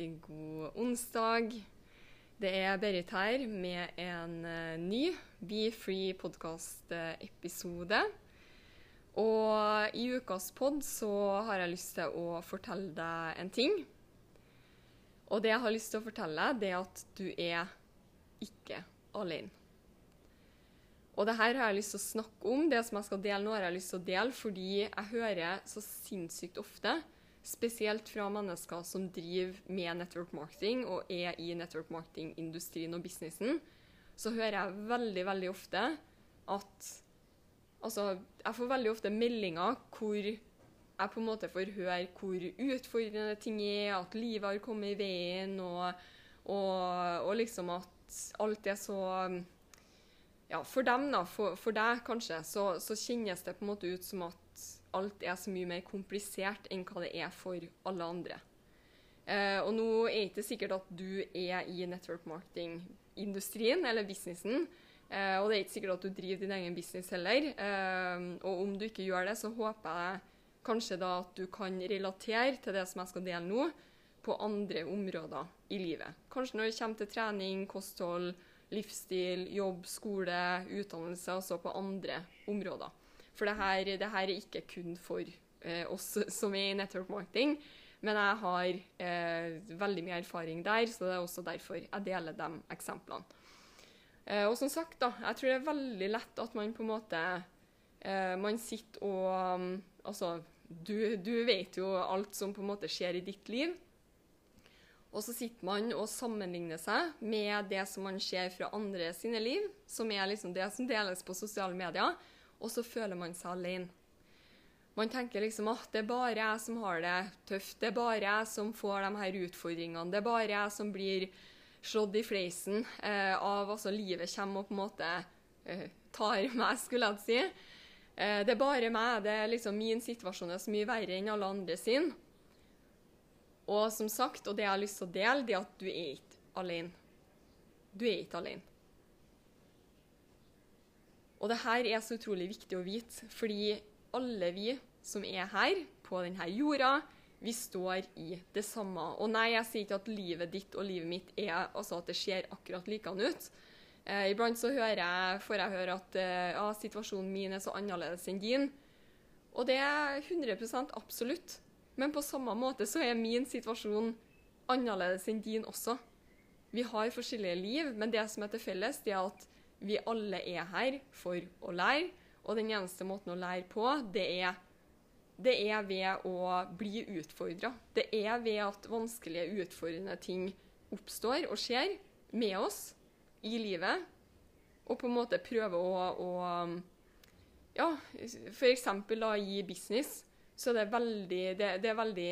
riktig god onsdag. Det er Berit her med en eh, ny Be Free podkast-episode. Og i ukas pod så har jeg lyst til å fortelle deg en ting. Og det jeg har lyst til å fortelle det er at du er ikke alene. Og det her har jeg lyst til å snakke om. Det som jeg skal dele nå, har jeg lyst til å dele fordi jeg hører så sinnssykt ofte, spesielt fra mennesker som driver med network marketing og er i network marketing-industrien og businessen, så hører jeg veldig, veldig ofte at Altså, jeg får veldig ofte meldinger hvor jeg på en måte får høre hvor utfordrende ting er, at livet har kommet i veien, og, og, og liksom at alt er så ja, for dem, da, for, for deg kanskje, så, så, kjennes det på en måte ut som at alt er så mye mer komplisert enn hva det er for alle andre. Eh, og nå er det ikke sikkert at du er i network marketing-industrien eller businessen, eh, og det er ikke sikkert at du driver din egen business heller. Eh, og om du ikke gjør det, så håper jeg kanskje da at du kan relatere til det som jeg skal dele nå, på andre områder i livet. Kanskje når det kommer til trening, kosthold, livsstil, jobb, skole, utdannelse, altså på andre områder. For det her, det her er ikke kun for eh, oss som er i network marketing, men jeg har eh, veldig mye erfaring der, så det er også derfor jeg deler de eksemplene. Eh, og som sagt, da, jeg tror det er veldig lett at man på en måte eh, Man sitter og um, Altså, du, du vet jo alt som på en måte skjer i ditt liv. Og så sitter man og sammenligner seg med det som man ser fra andre sine liv, som er liksom det som deles på sosiale medier, og så føler man seg alene. Man tenker liksom at det er bare jeg som har det tøft, det er bare jeg som får de her utfordringene, det er bare jeg som blir slått i fleisen eh, av altså livet kommer og på en måte eh, tar meg, skulle jeg si. Eh, det er bare meg, det er liksom min situasjon er så mye verre enn alle andre sin. Og som sagt, og det jeg har lyst til å dele, det er at du er ikke alene. Du er ikke alene. Og det her er så utrolig viktig å vite, fordi alle vi som er her, på denne jorda, vi står i det samme. Og nei, jeg sier ikke at livet ditt og livet mitt er altså at det ser akkurat likedan ut. Eh, iblant så jeg, får jeg høre at eh, ja, situasjonen min er så annerledes enn din. Og det er 100% absolutt. Men på samme måte så er min situasjon annerledes enn din også. Vi har forskjellige liv, men det som er til felles, det er at vi alle er her for å lære. Og den eneste måten å lære på, det er, det er ved å bli utfordra. Det er ved at vanskelige, utfordrende ting oppstår og skjer med oss i livet. Og på en måte prøve å, å Ja, f.eks. i business så det er veldig Det, det er veldig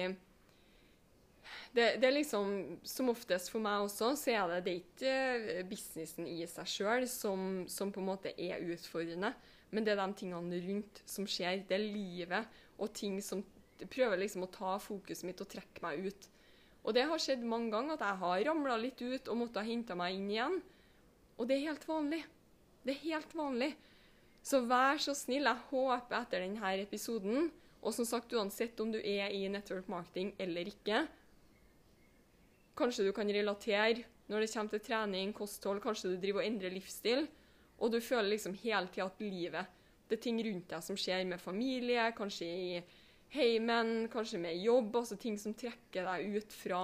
det, det, er liksom Som oftest for meg også, så er det, det er ikke businessen i seg sjøl som, som, på en måte er utfordrende, men det er de tingene rundt som skjer. Det er livet og ting som prøver liksom å ta fokuset mitt og trekke meg ut. Og det har skjedd mange ganger at jeg har ramla litt ut og måtte ha henta meg inn igjen. Og det er helt vanlig. Det er helt vanlig. Så vær så snill, jeg håper etter denne episoden og som sagt, uansett om du er i network marketing eller ikke, kanskje du kan relatere når det kommer til trening, kosthold, kanskje du driver og endrer livsstil, og du føler liksom hele tida at livet Det er ting rundt deg som skjer med familie, kanskje i heimen, kanskje med jobb, altså ting som trekker deg ut fra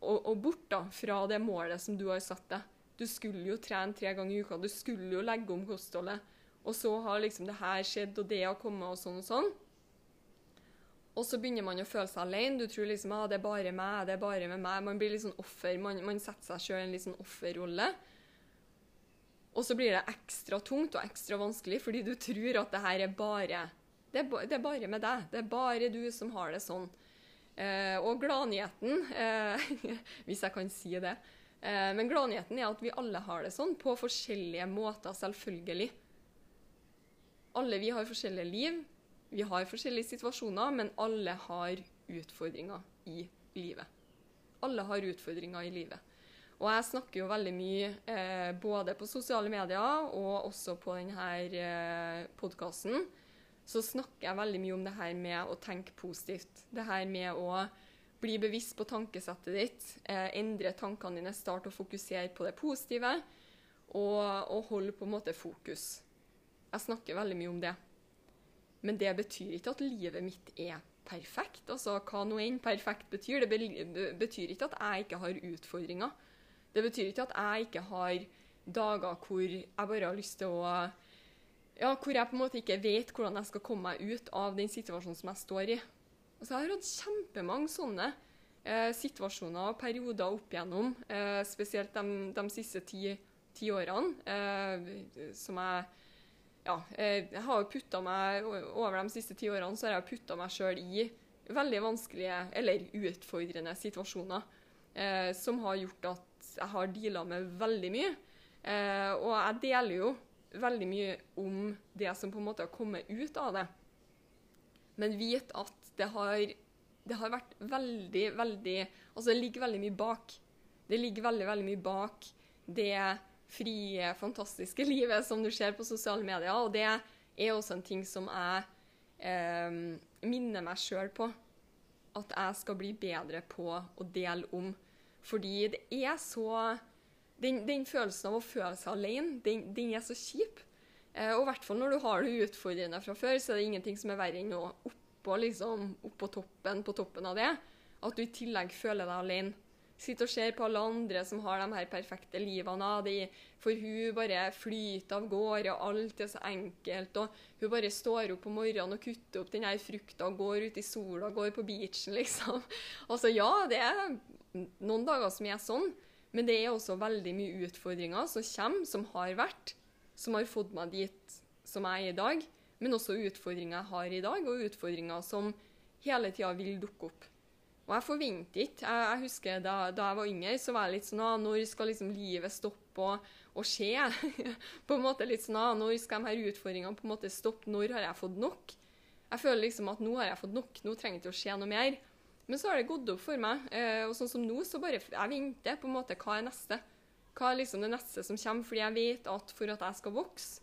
og, og bort da, fra det målet som du har satt deg. Du skulle jo trene tre ganger i uka, du skulle jo legge om kostholdet. Og så har liksom det her skjedd, og det har kommet, og sånn og sånn. Og så begynner man å føle seg alene. Du tror liksom at ah, det er bare meg, det er bare med meg. Man blir litt sånn offer. Man, man setter seg sjøl i en litt sånn offerrolle. Og så blir det ekstra tungt og ekstra vanskelig fordi du tror at det her er bare det er, det er bare med deg. Det er bare du som har det sånn. Eh, og gladnyheten, eh, hvis jeg kan si det eh, Men gladnyheten er at vi alle har det sånn, på forskjellige måter, selvfølgelig. Alle vi har forskjellige liv, vi har forskjellige situasjoner, men alle har utfordringer i livet. Alle har utfordringer i livet. Og jeg snakker jo veldig mye eh, både på sosiale medier og også på denne eh, podkasten. Så snakker jeg veldig mye om det her med å tenke positivt. Det her med å bli bevisst på tankesettet ditt, eh, endre tankene dine, Start å fokusere på det positive, og, og holde på en måte fokus. Jeg snakker veldig mye om det. Men det betyr ikke at livet mitt er perfekt. Altså, Hva nå enn perfekt betyr. Det betyr ikke at jeg ikke har utfordringer. Det betyr ikke at jeg ikke har dager hvor jeg bare har lyst til å Ja, hvor jeg på en måte ikke vet hvordan jeg skal komme meg ut av den situasjonen som jeg står i. Altså, jeg har hatt kjempemange sånne eh, situasjoner og perioder opp igjennom, eh, spesielt de, de siste ti, ti årene, eh, som jeg ja, eh, jeg har putta meg Over de siste ti årene så har jeg putta meg sjøl i veldig vanskelige eller utfordrende situasjoner eh, som har gjort at jeg har deala med veldig mye. Eh, og jeg deler jo veldig mye om det som på en måte har kommet ut av det. Men vit at det har, det har vært veldig, veldig Altså, det ligger veldig mye bak. Det ligger veldig, veldig mye bak det frie, fantastiske livet som du ser på sosiale medier. Og det er også en ting som jeg eh, minner meg sjøl på. At jeg skal bli bedre på å dele om. Fordi det er så Den, den følelsen av å føle seg alene, den, den er så kjip. Eh, og i hvert fall når du har det utfordrende fra før, så er det ingenting som er verre enn å oppå, liksom, oppå toppen, på toppen av det. At du i tillegg føler deg alene sitter og ser på alle andre som har de her perfekte livene. De, for hun bare flyter av gårde, og alt er så enkelt. Og hun bare står opp om morgenen og kutter opp den her frukta, går ut i sola, går på beachen, liksom. Altså ja, det er noen dager som er sånn, men det er også veldig mye utfordringer som kommer, som har vært, som har fått meg dit som jeg er i dag. Men også utfordringer jeg har i dag, og utfordringer som hele tida vil dukke opp. Og jeg forventer ikke jeg, jeg, husker da, da, jeg var yngre, så var jeg litt sånn ah, Når skal liksom livet stoppe og, og skje? på en måte litt sånn ah, Når skal de her utfordringene på en måte stoppe? Når har jeg fått nok? Jeg føler liksom at nå har jeg fått nok. Nå trenger det å skje noe mer. Men så har det gått opp for meg. Eh, og sånn som nå, så bare jeg venter på en måte hva er neste? Hva er liksom det neste som kommer? Fordi jeg vet at for at jeg skal vokse,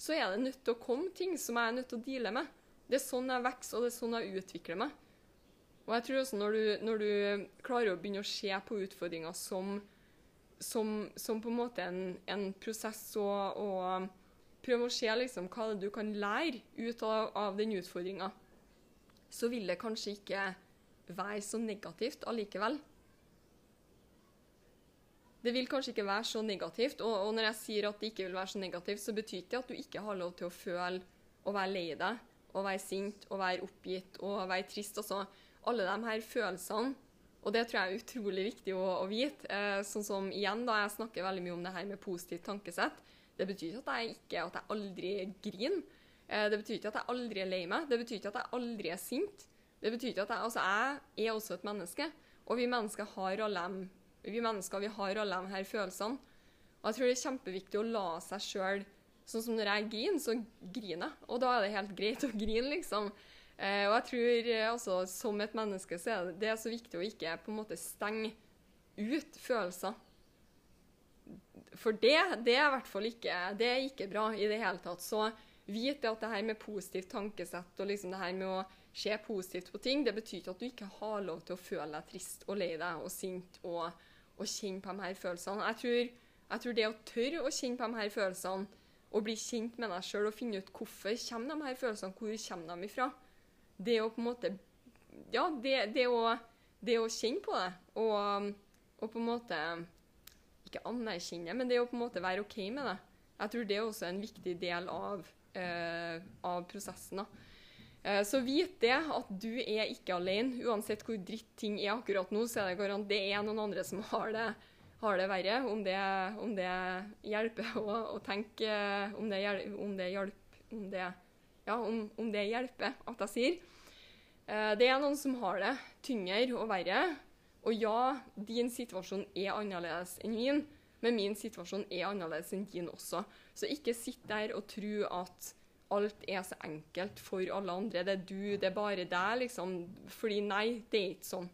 så er det nødt til å komme ting som jeg er nødt til å deale med. Det er sånn jeg vokser, og det er sånn jeg utvikler meg. Og jeg tror også når du, når du klarer å begynne å se på utfordringer som, som, som på en måte en, en prosess, og, og, prøve å se liksom hva du kan lære ut av, av den utfordringa, så vil det kanskje ikke være så negativt allikevel. Det vil kanskje ikke være så negativt, og, og, når jeg sier at det ikke vil være så negativt, så betyr ikke at du ikke har lov til å føle og være lei deg, og være sint, og være oppgitt og være trist. Altså, alle de her følelsene. Og det tror jeg er utrolig viktig å, å vite. Eh, sånn som igjen, da jeg snakker veldig mye om det her med positivt tankesett. Det betyr ikke at jeg ikke at jeg aldri griner. Eh, det betyr ikke at jeg aldri er lei meg. Det betyr ikke at jeg aldri er sint. Det betyr ikke at jeg Altså, jeg er også et menneske. Og vi mennesker har alle vi mennesker, vi har alle de her følelsene. Og jeg tror det er kjempeviktig å la seg sjøl Sånn som når jeg griner, så griner jeg. Og da er det helt greit å grine, liksom. Eh, og jeg tror eh, altså, som et menneske så er det, så viktig å ikke på en måte stenge ut følelser. For det, det er i hvert fall ikke, det er ikke bra i det hele tatt. Så vit at det her med positivt tankesett og liksom det her med å se positivt på ting, det betyr ikke at du ikke har lov til å føle deg trist og lei deg og sint og, og kjenne på de her følelsene. Jeg tror, jeg tror, det å tørre å kjenne på de her følelsene og bli kjent med deg sjøl og finne ut hvorfor de her følelsene, hvor kommer de ifra, det å på en måte Ja, det, det, å, det å, kjenne på det, og, og, på en måte Ikke anerkjenne, men det å på en måte være OK med det. Jeg tror det er også en viktig del av, uh, av prosessen. da. Eh, Så vit det at du er ikke alene. Uansett hvor dritt ting er akkurat nå, så er det det er noen andre som har det, har det verre. Om det, om det hjelper å, å tenke Om det, om det hjelper om det, Ja, om, om det hjelper at jeg sier. Eh, Det er noen som har det tyngre og verre. Og ja, din situasjon er annerledes enn min, men min situasjon er annerledes enn din også. Så ikke sitt der og tro at alt er så enkelt for alle andre. Det er du, det er bare deg, liksom. Fordi nei, det er ikke sånn.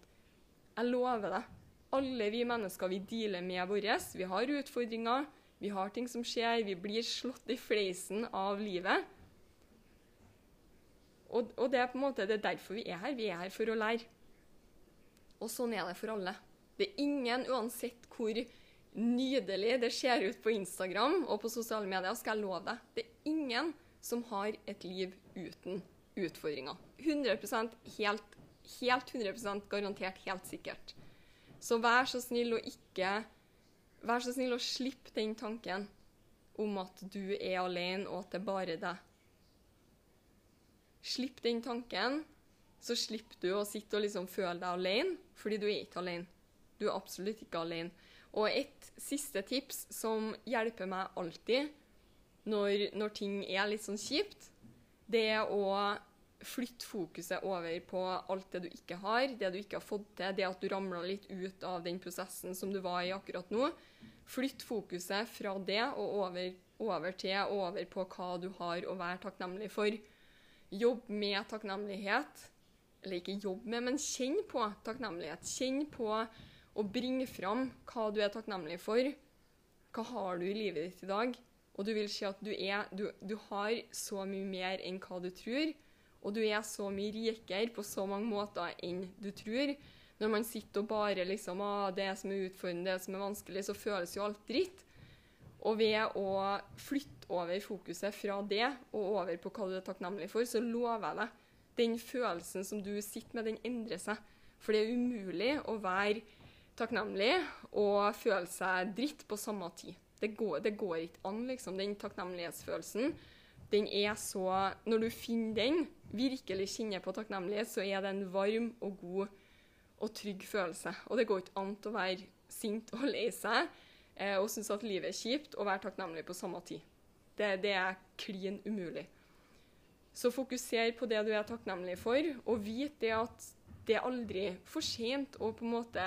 Jeg lover deg. Alle vi mennesker vi dealer med vårt. Vi har utfordringer, vi har ting som skjer, vi blir slått i fleisen av livet. Og, og det er på en måte det er derfor vi er her. Vi er her for å lære. Og sånn er det for alle. Det er ingen, uansett hvor nydelig det ser ut på Instagram og på sosiale medier, skal jeg love deg. Det er ingen som har et liv uten utfordringer. 100% helt, helt 100% garantert, helt sikkert. Så vær så snill å ikke Vær så snill å slippe den tanken om at du er alene, og at det er bare deg. Slipp den tanken, så slipper du å sitte og liksom føle deg alene, fordi du er ikke alene. Du er absolutt ikke alene. Og et siste tips som hjelper meg alltid når, når ting er litt sånn kjipt, det er å flytte fokuset over på alt det du ikke har, det du ikke har fått til, det at du ramla litt ut av den prosessen som du var i akkurat nå. Flytt fokuset fra det og over, over til over på hva du har å være takknemlig for. Jobb med takknemlighet. Eller ikke jobb med, men kjenn på takknemlighet. Kjenn på å bringe fram hva du er takknemlig for. Hva har du i livet ditt i dag? Og du vil se at du, er, du, du har så mye mer enn hva du tror. Og du er så mye rikere på så mange måter enn du tror. Når man sitter og bare liksom ah, Det som er utfordrende, det som er vanskelig, så føles jo alt dritt. Og ved å flytte over fokuset fra det og over på hva du er takknemlig for, så lover jeg deg den følelsen som du sitter med, den endrer seg. For det er umulig å være takknemlig og føle seg dritt på samme tid. Det går, det går ikke an, liksom. Den takknemlighetsfølelsen, den er så Når du finner den, virkelig kjenner på takknemlighet, så er det en varm og god og trygg følelse. Og det går ikke an å være sint og lei seg eh, og synes at livet er kjipt og være takknemlig på samme tid. Det, det er klin umulig. Så fokuser på det du er takknemlig for, og vit det at det er aldri for sent å på en måte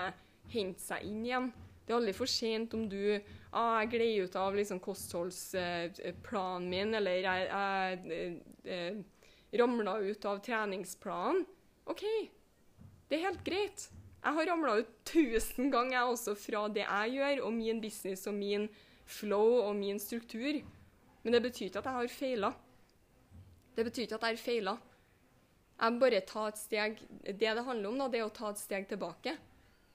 hente seg inn igjen. Det er aldri for sent om du ah, jeg gled ut av liksom, kostholdsplanen min, eller jeg, jeg jeg ramla ut av treningsplanen. OK, det er helt greit. Jeg har ramla ut tusen ganger også fra det jeg gjør, og min business og min flow og min struktur. Men det betyr ikke at jeg har feila. Det betyr ikke at jeg har feila. Jeg må bare ta et steg Det det handler om, da, det er å ta et steg tilbake.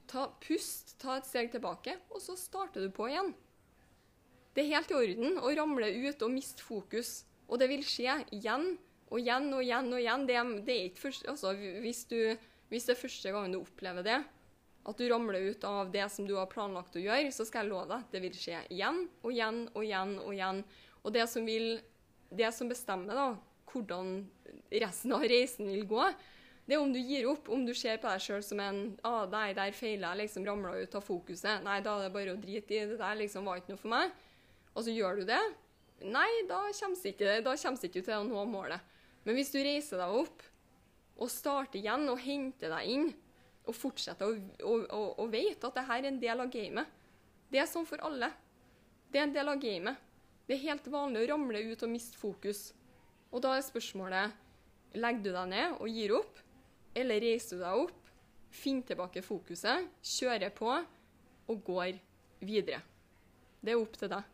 Ta, pust, ta et steg tilbake, og så starter du på igjen. Det er helt i orden å ramle ut og miste fokus. Og det vil skje igjen og igjen og igjen og igjen. Det, det er ikke først, altså, hvis, du, hvis det er første gangen du opplever det, at du ramler ut av det som du har planlagt å gjøre, så skal jeg love deg at det vil skje igjen og igjen og igjen. Og igjen. Og det som, vil, det som bestemmer da, hvordan resten av reisen vil gå, det er om du gir opp, om du ser på deg sjøl som en ah, 'Nei, der feila jeg, liksom ramla ut av fokuset.' 'Nei, da er det bare å drite i. Det der liksom var ikke noe for meg.' Og så gjør du det. Nei, da kommer du ikke, ikke til å nå målet. Men hvis du reiser deg opp og starte igjen og hente deg inn, og fortsette å, vite at dette er en del av gamet Det er sånn for alle. Det er en del av gamet. Det er helt vanlig å ramle ut og miste fokus. Og da er spørsmålet Legger du deg ned og gir opp, eller reiser du deg opp, finner tilbake fokuset, kjører på og går videre? Det er opp til deg.